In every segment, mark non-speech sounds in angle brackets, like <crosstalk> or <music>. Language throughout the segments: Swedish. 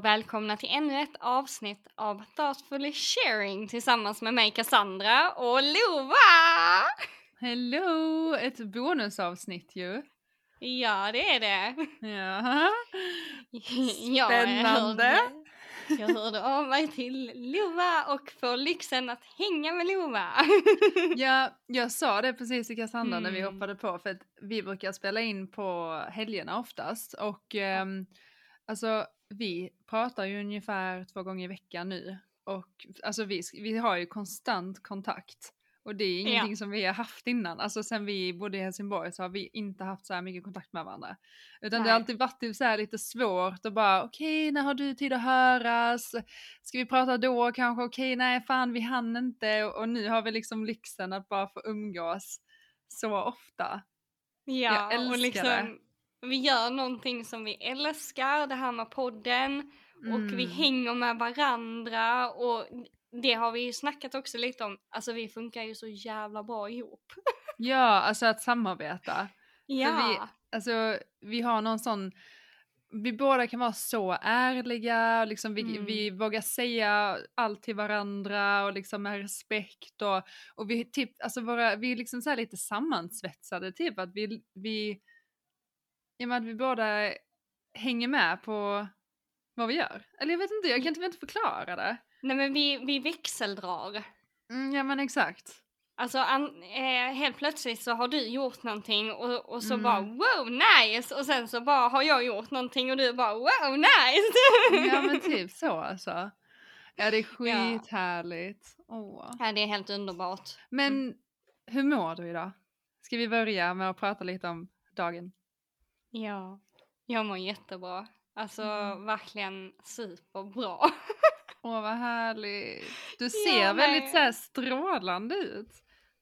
Och välkomna till ännu ett avsnitt av Thoughtfully Sharing tillsammans med mig Cassandra och Lova! Hello! Ett bonusavsnitt ju. Ja, det är det. Ja. <laughs> Spännande. hörde, jag hörde av mig till Lova och får lyxen att hänga med Lova. ja, jag sa det precis till Cassandra när vi Mm. hoppade på för att vi brukar spela in på helgerna oftast och ehm, alltså vi pratar ju ungefär två gånger i veckan nu och alltså vi, vi har ju konstant kontakt och det är ingenting som vi har haft innan. Alltså sen vi bodde i Helsingborg så har vi inte haft så här mycket kontakt med varandra. Utan det Nej. har alltid varit typ så här lite svårt och bara okej när har du tid att höras? Ska vi prata då kanske? Okej nej fan vi hann inte och, och nu har vi liksom lyxen att bara få umgås så ofta. Ja, älskar och det. Vi gör någonting som vi älskar, det här med podden och vi Mm. hänger med varandra och det har vi ju snackat också lite om, alltså vi funkar ju så jävla bra ihop. <laughs> Ja, alltså att samarbeta. Ja, Alltså vi har någon sån, vi båda kan vara så ärliga och liksom vi, Mm. vi vågar säga allt till varandra och liksom med respekt och, och vi typ, alltså våra, vi är liksom så här lite sammansvetsade typ att vi, vi, i och med att vi båda hänger med på vad vi gör. Eller jag vet inte, jag kan typ inte förklara det. nej men vi, vi växeldrar. Mm, ja men exakt. Alltså an, eh, helt plötsligt så har du gjort någonting och, och så Mm. bara wow nice och sen så bara har jag gjort någonting och du bara wow nice. Ja men <laughs> typ så alltså. Ja det är skithärligt. Åh. ja, det är helt underbart. Men hur mår du idag? Ska vi börja med att prata lite om dagen? Ja, jag mår jättebra. Alltså Mm. verkligen superbra. Åh vad härligt. Du Ja, ser väldigt nej. så här strålande ut.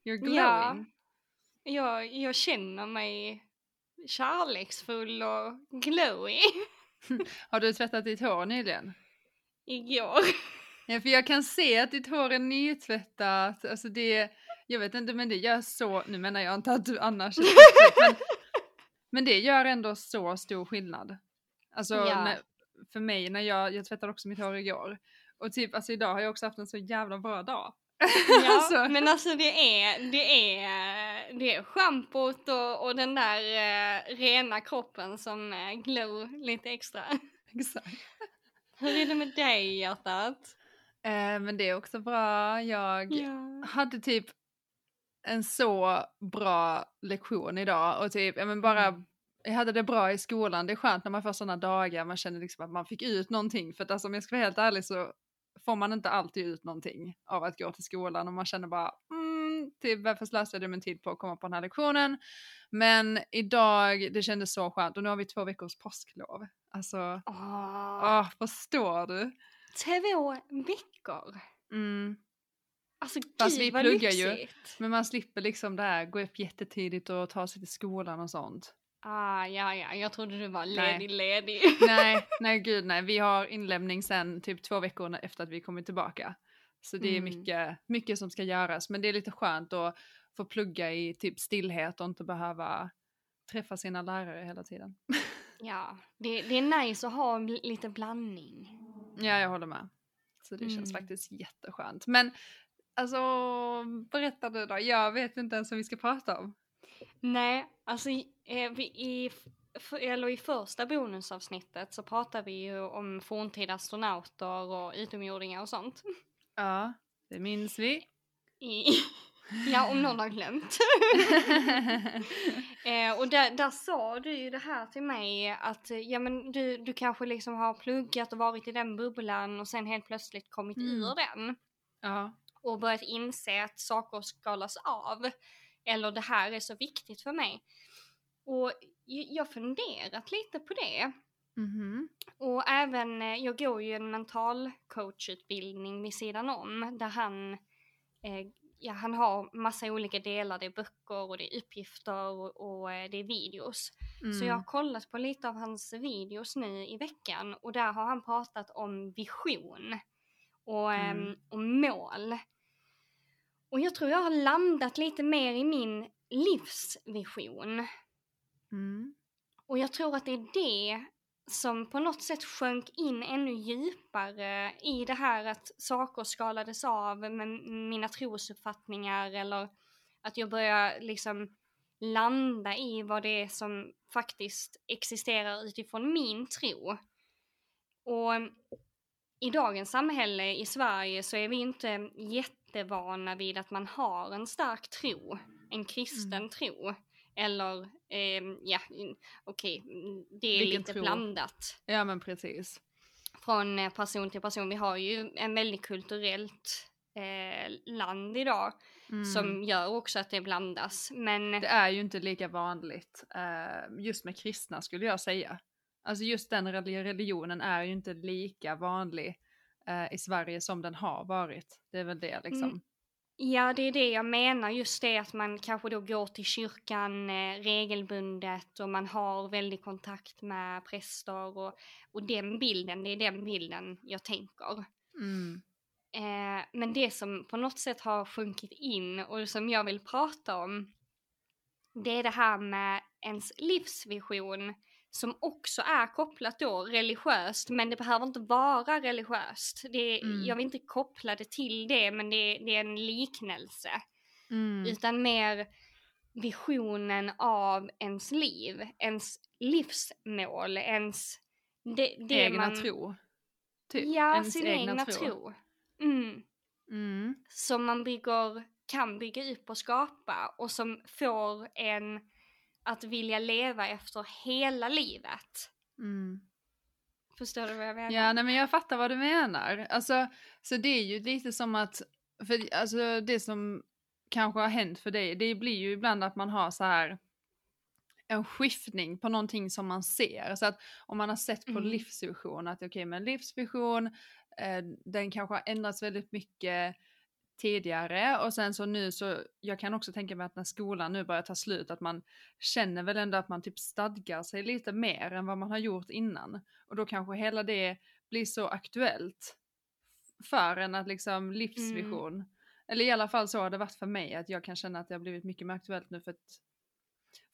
You're glowing. Ja. Jag, jag känner mig kärleksfull och glowy <laughs> Har du tvättat ditt hår nyligen? igår. Ja för jag kan se att ditt hår är nytvättat. Alltså det, jag vet inte men det gör så, nu menar jag inte att du annars <laughs> men, men det gör ändå så stor skillnad. Alltså Ja. när, för mig när jag, jag tvättade också mitt hår igår. Och typ alltså idag har jag också haft en så jävla bra dag. <laughs> Ja, Alltså. men alltså det är, det är, det är schampot och, och den där eh, rena kroppen som eh, glow lite extra. <laughs> Exakt. Hur är det med dig hjärtat? Eh, men det är också bra. Jag Ja. hade typ en så bra lektion idag och typ, ja men bara Mm. jag hade det bra i skolan. Det är skönt när man får sådana dagar man känner liksom att man fick ut någonting. För att alltså, om jag ska vara helt ärlig så får man inte alltid ut någonting av att gå till skolan och man känner bara mm, typ varför slösade jag min tid på att komma på den här lektionen. Men idag, det kändes så skönt och nu har vi två veckors påsklov. Alltså, Åh, åh, förstår du? två veckor. Mm. Alltså Fast gud vi vad pluggar ju. lyxigt. Men man slipper liksom det här, gå upp jättetidigt och ta sig till skolan och sånt. Ah, ja, ja, jag trodde du var Nej. ledig, ledig. <laughs> Nej, <laughs> nej gud nej. Vi har inlämning sen typ två veckor efter att vi kommit tillbaka. Så det är Mm. mycket, mycket som ska göras. Men det är lite skönt att få plugga i typ stillhet och inte behöva träffa sina lärare hela tiden. <laughs> Ja, det, det är nice att ha lite blandning. Ja, jag håller med. Så det känns Mm. faktiskt jätteskönt. Men alltså, berätta du då. Jag vet inte ens vad vi ska prata om. Nej, alltså i- eh, vi, i, eller i första bonusavsnittet så pratar vi ju om forntida astronauter och utomjordingar och sånt. Ja, det minns vi. I, <laughs> ja, om någon har glömt. <laughs> eh, och där, där sa du ju det här till mig att ja men du, du kanske liksom har pluggat och varit i den bubblan och sen helt plötsligt kommit Mm. ur den. ja. Och börjat inse att saker skalas av. Eller det här är så viktigt för mig. Och jag har funderat lite på det. Mhm. Och även, eh, jag går ju en mental coachutbildning vid sidan om där han, eh, ja han har massa olika delar, det är böcker och det är uppgifter och, och eh, det är videos. Så jag har kollat på lite av hans videos nu i veckan och där har han pratat om vision och, Mm. ehm, och mål. Och jag tror jag har landat lite mer i min livsvision. Mm. Och jag tror att det är det som på något sätt sjönk in ännu djupare i det här att saker skalades av med mina trosuppfattningar eller att jag började liksom landa i vad det är som faktiskt existerar utifrån min tro. Och i dagens samhälle i Sverige så är vi inte jättevana vid att man har en stark tro, en kristen mm. tro. Eller, eh, ja, okej, okay, det är Vilken lite tro? blandat. Ja men precis. Från eh, person till person. Vi har ju en väldigt kulturellt eh, land idag. Mm. Som gör också att det blandas. Men... Det är ju inte lika vanligt eh, just med kristna skulle jag säga. Alltså just den religionen är ju inte lika vanlig eh, i Sverige som den har varit. Det är väl det liksom. Mm. Ja, det är det jag menar. Just det att man kanske då går till kyrkan eh, regelbundet och man har väldigt kontakt med präster och, och den bilden, det är den bilden jag tänker. Mm. Eh, men det som på något sätt har sjunkit in och som jag vill prata om, det är det här med ens livsvision som också är kopplat då religiöst, men det behöver inte vara religiöst. Det, mm. Jag vill inte koppla det till det, men det, det är en liknelse. Mm. Utan mer visionen av ens liv, ens livsmål, ens... Det, det egna man, tro. Typ. Ja, ens sin egna, egna tro. tro. Mm. Mm. Som man bygger, kan bygga upp och skapa och som får en att vilja leva efter hela livet. Mm. Förstår du vad jag menar? Ja, nej men jag fattar vad du menar. Alltså, så det är ju lite som att, för alltså det som kanske har hänt för dig, det blir ju ibland att man har så här en skiftning på någonting som man ser. Så att om man har sett på mm. livsvision, att okej okay, men livsvision, eh, den kanske har ändrats väldigt mycket tidigare och sen så nu så, jag kan också tänka mig att när skolan nu börjar ta slut att man känner väl ändå att man typ stadgar sig lite mer än vad man har gjort innan. Och då kanske hela det blir så aktuellt för en att liksom livsvision, mm. eller i alla fall så har det varit för mig att jag kan känna att det har blivit mycket mer aktuellt nu för att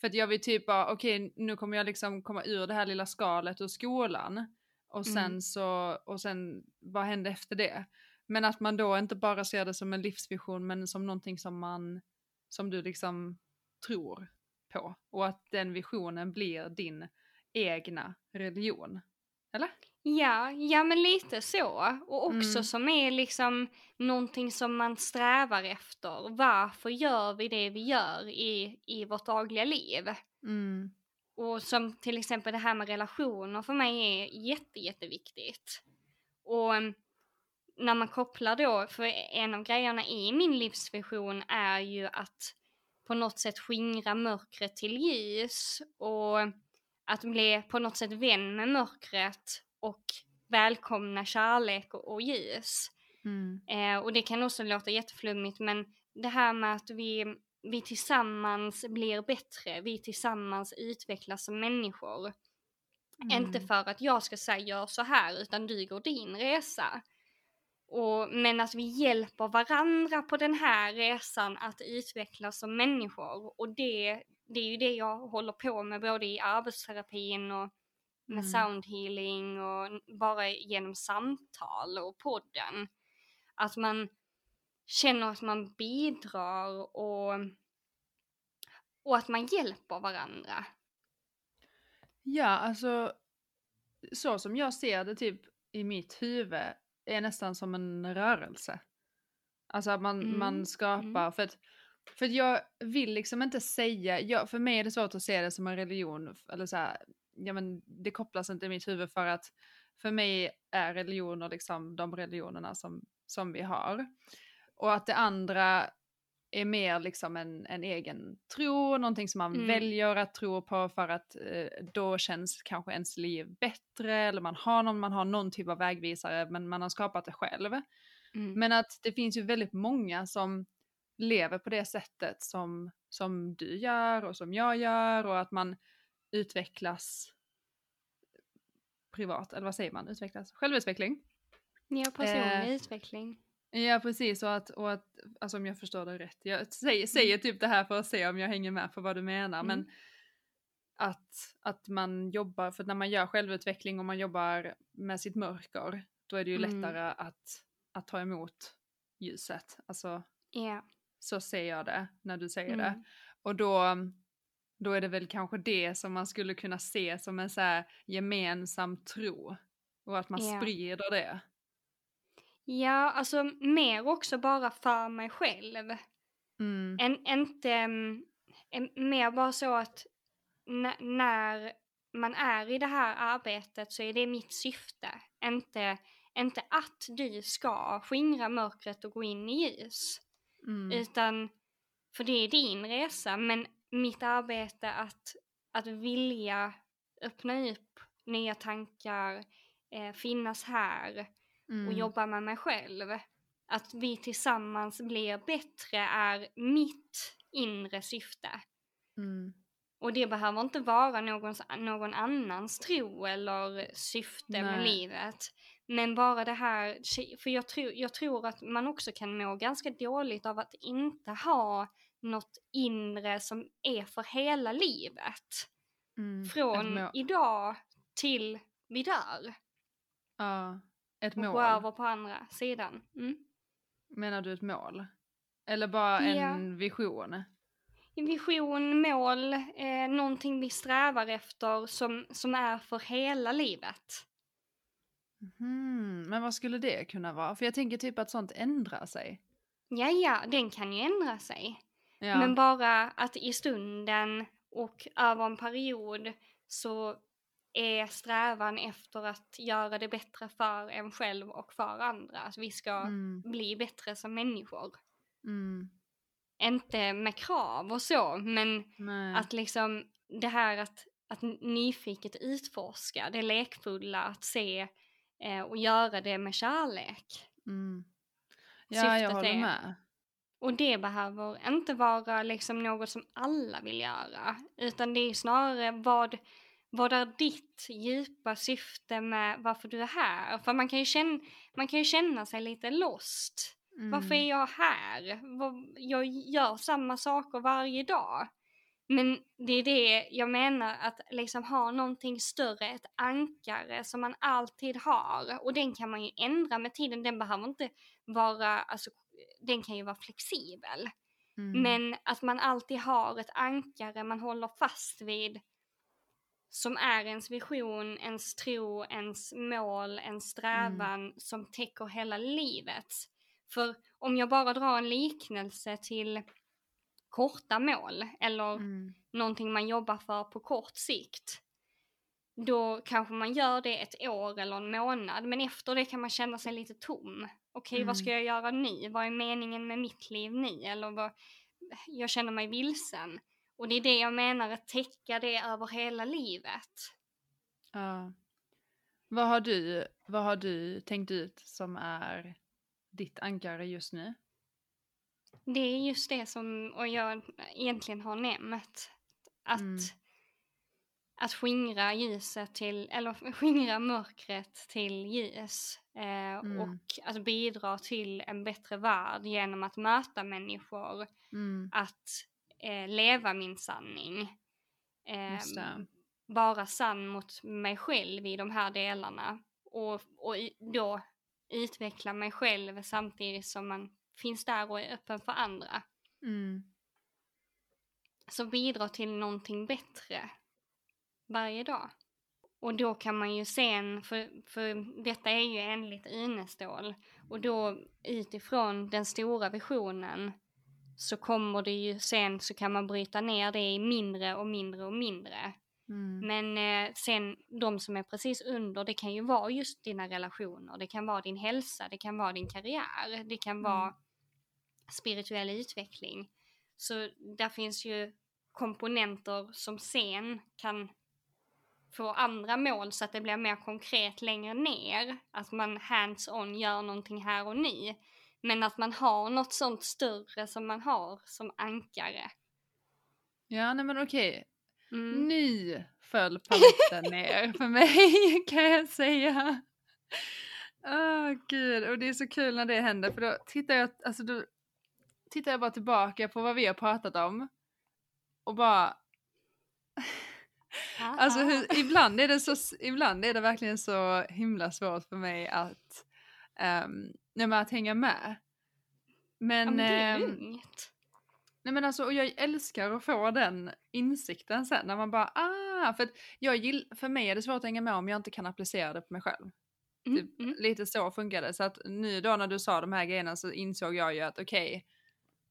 för att jag vill typ bara, okej okay, nu kommer jag liksom komma ur det här lilla skalet ur skolan och sen mm. så, och sen vad händer efter det? Men att man då inte bara ser det som en livsvision men som någonting som man, som du liksom tror på. Och att den visionen blir din egna religion. Eller? Ja, ja men lite så. Och också mm. som är liksom någonting som man strävar efter. Varför gör vi det vi gör i, i vårt dagliga liv? Mm. Och som till exempel det här med relationer för mig är jätte, jätteviktigt. Och när man kopplar då, för en av grejerna i min livsvision är ju att på något sätt skingra mörkret till ljus och att bli på något sätt vän med mörkret och välkomna kärlek och, och ljus. Mm. Eh, och det kan också låta jätteflummigt men det här med att vi, vi tillsammans blir bättre, vi tillsammans utvecklas som människor. Mm. Inte för att jag ska säga gör så här utan du går din resa. Och, men att vi hjälper varandra på den här resan att utvecklas som människor. Och det, det är ju det jag håller på med både i arbetsterapin och med mm. soundhealing och bara genom samtal och podden. Att man känner att man bidrar och, och att man hjälper varandra. Ja, alltså så som jag ser det typ i mitt huvud är nästan som en rörelse. Alltså att man, mm. man skapar, mm. för att för jag vill liksom inte säga, jag, för mig är det svårt att se det som en religion, eller så här, ja men det kopplas inte i mitt huvud för att för mig är religioner liksom de religionerna som, som vi har. Och att det andra är mer liksom en, en egen tro, någonting som man mm. väljer att tro på för att eh, då känns kanske ens liv bättre eller man har någon, man har någon typ av vägvisare men man har skapat det själv. Mm. Men att det finns ju väldigt många som lever på det sättet som, som du gör och som jag gör och att man utvecklas privat, eller vad säger man, utvecklas, självutveckling. Ja, personlig eh, utveckling. Ja precis och att, och att alltså om jag förstår det rätt, jag säger, säger mm. typ det här för att se om jag hänger med på vad du menar mm. men att, att man jobbar, för när man gör självutveckling och man jobbar med sitt mörker, då är det ju Mm. lättare att, att ta emot ljuset. Alltså Ja. så ser jag det när du säger det. Mm. Och då, då är det väl kanske det som man skulle kunna se som en så gemensam tro. Och att man Ja. sprider det. Ja, alltså mer också bara för mig själv. Mm. En, inte, mm, en, mer bara så att när man är i det här arbetet så är det mitt syfte. Inte, inte att du ska skingra mörkret och gå in i ljus. Mm. Utan, för det är din resa, men mitt arbete att, att vilja öppna upp nya tankar, eh, finnas här och Mm. jobba med mig själv. Att vi tillsammans blir bättre är mitt inre syfte. Mm. Och det behöver inte vara någons, någon annans tro eller syfte med Nej. livet. Men bara det här, för jag tror, jag tror att man också kan må ganska dåligt av att inte ha något inre som är för hela livet. Mm. Från idag till vi dör. Ja, ett Och mål. gå över på andra sidan. Mm. Menar du ett mål? Eller bara en vision? En vision, mål, eh, någonting vi strävar efter som, som är för hela livet. Hmm, men vad skulle det kunna vara? För jag tänker typ att sånt ändrar sig. Ja, ja, den kan ju ändra sig. Ja. Men bara att i stunden och över en period så är strävan efter att göra det bättre för en själv och för andra. Att vi ska Mm, bli bättre som människor. mm, Inte med krav och så, men nej. att liksom det här att, att nyfiket utforska, det lekfulla, att se eh, och göra det med kärlek. Mm. Ja, jag syftet håller är- med. Och det behöver inte vara liksom något som alla vill göra, utan det är snarare vad, vad är ditt djupa syfte med varför du är här? För man kan ju känna, man kan ju känna sig lite lost. Mm. Varför är jag här? Jag gör samma saker varje dag. Men det är det jag menar, att liksom ha någonting större, ett ankare som man alltid har. Och den kan man ju ändra med tiden, den behöver inte vara, alltså den kan ju vara flexibel. Mm. Men att man alltid har ett ankare man håller fast vid som är ens vision, ens tro, ens mål, ens strävan som täcker hela livet. För om jag bara drar en liknelse till korta mål eller Mm. någonting man jobbar för på kort sikt. Då kanske man gör det ett år eller en månad men efter det kan man känna sig lite tom. Okej, Mm. vad ska jag göra nu? Vad är meningen med mitt liv nu? Eller vad, jag känner mig vilsen. Och det är det jag menar, att täcka det över hela livet. Ja. Vad har, du, vad har du tänkt ut som är ditt ankare just nu? Det är just det som och jag egentligen har nämnt. Att, Mm. att skingra ljuset till, eller <laughs> skingra mörkret till ljus. Eh, Mm. Och att bidra till en bättre värld genom att möta människor. Mm. Att eh, leva min sanning. Eh, vara sann mot mig själv i de här delarna. Och, och då utveckla mig själv samtidigt som man finns där och är öppen för andra. Mm. som bidrar till någonting bättre varje dag. Och då kan man ju sen, för, för detta är ju enligt Unestål, och då utifrån den stora visionen så kommer det ju sen så kan man bryta ner det i mindre och mindre och mindre. Mm. Men eh, sen de som är precis under, det kan ju vara just dina relationer, det kan vara din hälsa, det kan vara din karriär, det kan Mm. vara spirituell utveckling. Så där finns ju komponenter som sen kan få andra mål så att det blir mer konkret längre ner. Att man hands-on gör någonting här och nu. Men att man har något sånt större som man har som ankare. Ja, nej men okej. Mm. Nu föll paletten ner <laughs> för mig <laughs> kan jag säga. Åh gud, och det är så kul när det händer för då tittar jag, alltså då tittar jag bara tillbaka på vad vi har pratat om och bara <laughs> Alltså hur, ibland, är det så, ibland är det verkligen så himla svårt för mig att, um, nej, att hänga med. Men, ja, men det är ehm, lugnt. Nej men alltså, och jag älskar att få den insikten sen när man bara ah, för jag gill, för mig är det svårt att hänga med om jag inte kan applicera det på mig själv. Mm, Typ, mm. Lite så funkar det. Så att nu då när du sa de här grejerna så insåg jag ju att okej, okay,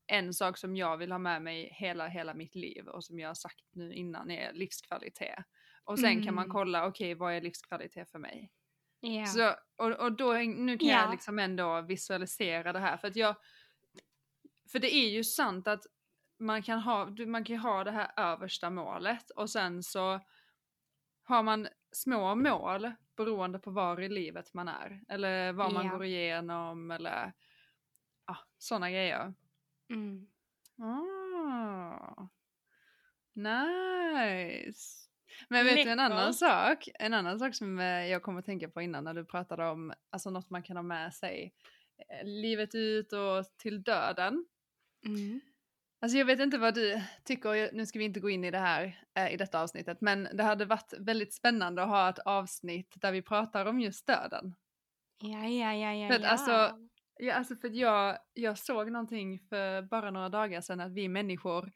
en sak som jag vill ha med mig hela, hela mitt liv och som jag har sagt nu innan är livskvalitet. Och sen mm. kan man Mm. kolla, okej okay, vad är livskvalitet för mig? Ja. Så, och, och då, nu kan Ja. jag liksom ändå visualisera det här för att jag För det är ju sant att man kan ha, man kan ha det här översta målet och sen så har man små mål beroende på var i livet man är. Eller vad man Ja. går igenom eller ja, sådana grejer. Mm. Ah, nice. Men vet du en annan sak? En annan sak som eh, jag kommer att tänka på innan när du pratade om alltså något man kan ha med sig eh, livet ut och till döden. Mm. Alltså jag vet inte vad du tycker, nu ska vi inte gå in i det här eh, i detta avsnittet, men det hade varit väldigt spännande att ha ett avsnitt där vi pratar om just döden. Ja, ja, ja, ja, För att ja. alltså, Ja, alltså för jag, jag såg någonting för bara några dagar sedan att vi människor,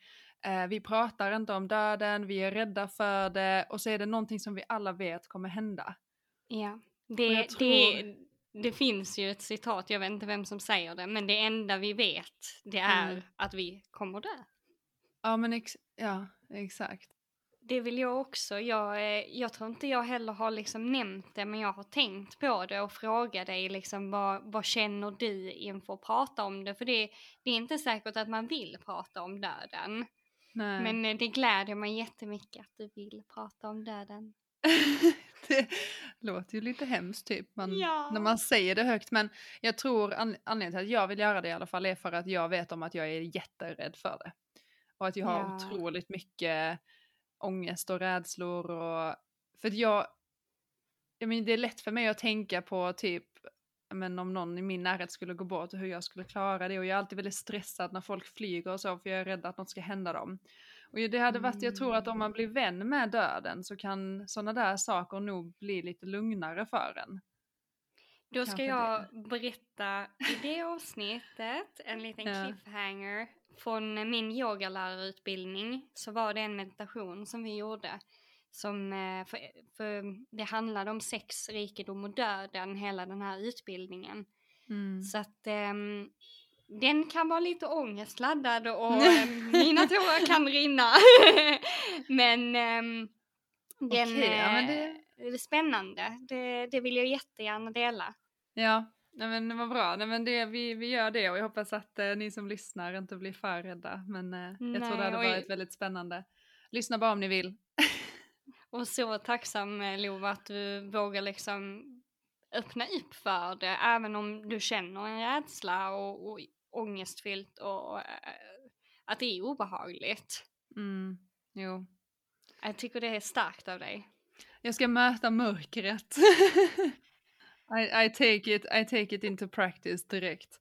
eh, vi pratar inte om döden, vi är rädda för det och så är det någonting som vi alla vet kommer hända. Ja, det, jag det, det finns ju ett citat, jag vet inte vem som säger det, men det enda vi vet det är Mm. att vi kommer dö. Ja men ex- ja, exakt. Det vill jag också. Jag, eh, jag tror inte jag heller har liksom nämnt det, men jag har tänkt på det och frågat dig liksom vad, vad känner du inför att prata om det? För det, det är inte säkert att man vill prata om döden. Nej. Men eh, det gläder mig jättemycket att du vill prata om döden. <laughs> det låter ju lite hemskt typ man, Ja. när man säger det högt men jag tror an- anledningen till att jag vill göra det i alla fall är för att jag vet om att jag är jätterädd för det. Och att jag har Ja. otroligt mycket ångest och rädslor och för att jag, jag menar, det är lätt för mig att tänka på typ men om någon i min närhet skulle gå bort och hur jag skulle klara det och jag är alltid väldigt stressad när folk flyger och så för jag är rädd att något ska hända dem. Och det hade varit, jag tror att om man blir vän med döden så kan sådana där saker nog bli lite lugnare för en. Då ska Kanske jag berätta i det avsnittet en liten <laughs> Ja. cliffhanger från min yogalärarutbildning så var det en meditation som vi gjorde som eh, för, för det handlade om sex, rikedom och döden hela den här utbildningen. Så att ehm, den kan vara lite ångestladdad och <laughs> ehm, mina tårar kan rinna. <laughs> men ehm, den Okej, ja, men eh, det- är spännande. Det, det vill jag jättegärna dela. Ja, nej men det var bra. Nej, men det, vi, vi gör det och jag hoppas att eh, ni som lyssnar inte blir för rädda. Men eh, jag tror det hade varit väldigt spännande. Lyssna bara om ni vill. Och så tacksam eh, Lova att du vågar liksom öppna upp för det även om du känner en rädsla och, och ångestfyllt och eh, att det är obehagligt. Mm, jo. Jag tycker det är starkt av dig. Jag ska möta mörkret. <laughs> I, I, take it, I take it into practice direkt.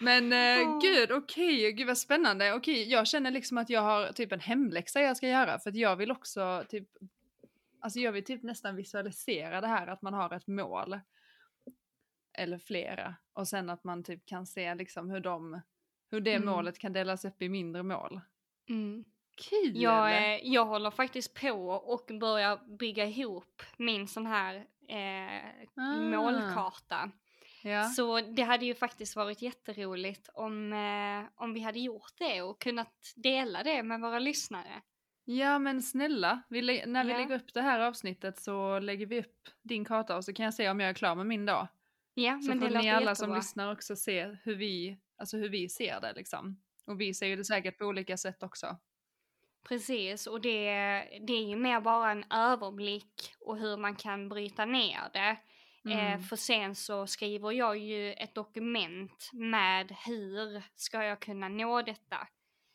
Men eh, Åh. gud, okej, gud vad spännande. Okej, jag känner liksom att jag har typ en hemläxa jag ska göra för att jag vill också typ, alltså jag vill typ nästan visualisera det här att man har ett mål. Eller flera. Och sen att man typ kan se liksom hur de, hur det Mm. målet kan delas upp i mindre mål. Mm. Kul! Jag, eh, jag håller faktiskt på och börjar bygga ihop min sån här eh, Ah. målkarta. Ja. Så det hade ju faktiskt varit jätteroligt om, eh, om vi hade gjort det och kunnat dela det med våra lyssnare. Ja men snälla, vi när vi Ja. lägger upp det här avsnittet så lägger vi upp din karta och så kan jag se om jag är klar med min då. Ja, Så men det får låter ni alla som jättebra. lyssnar också se hur vi, alltså hur vi ser det liksom. Och vi ser ju det säkert på olika sätt också. Precis, och det, det är ju mer bara en överblick och hur man kan bryta ner det. Eh, Mm. för sen så skriver jag ju ett dokument med hur ska jag kunna nå detta.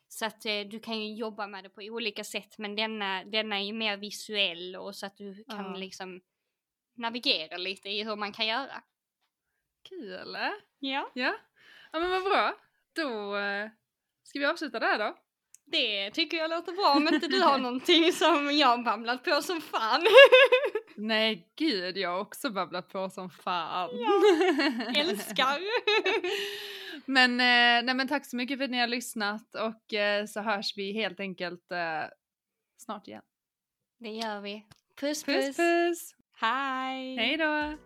Så att eh, du kan ju jobba med det på olika sätt men denna, denna är ju mer visuell och så att du kan Ja. liksom navigera lite i hur man kan göra. Kul! Ja. Ja. ja men vad bra. Då eh, ska vi avsluta där då. Det tycker jag låter bra om inte du har <laughs> någonting som jag babblat på som fan. <laughs> Nej gud, jag har också babblat på som fan. Ja, <laughs> Älskar. men, eh, nej, men tack så mycket för att ni har lyssnat och eh, så hörs vi helt enkelt eh, snart igen. Det gör vi. Puss Puss puss. puss! Hej. Hej då!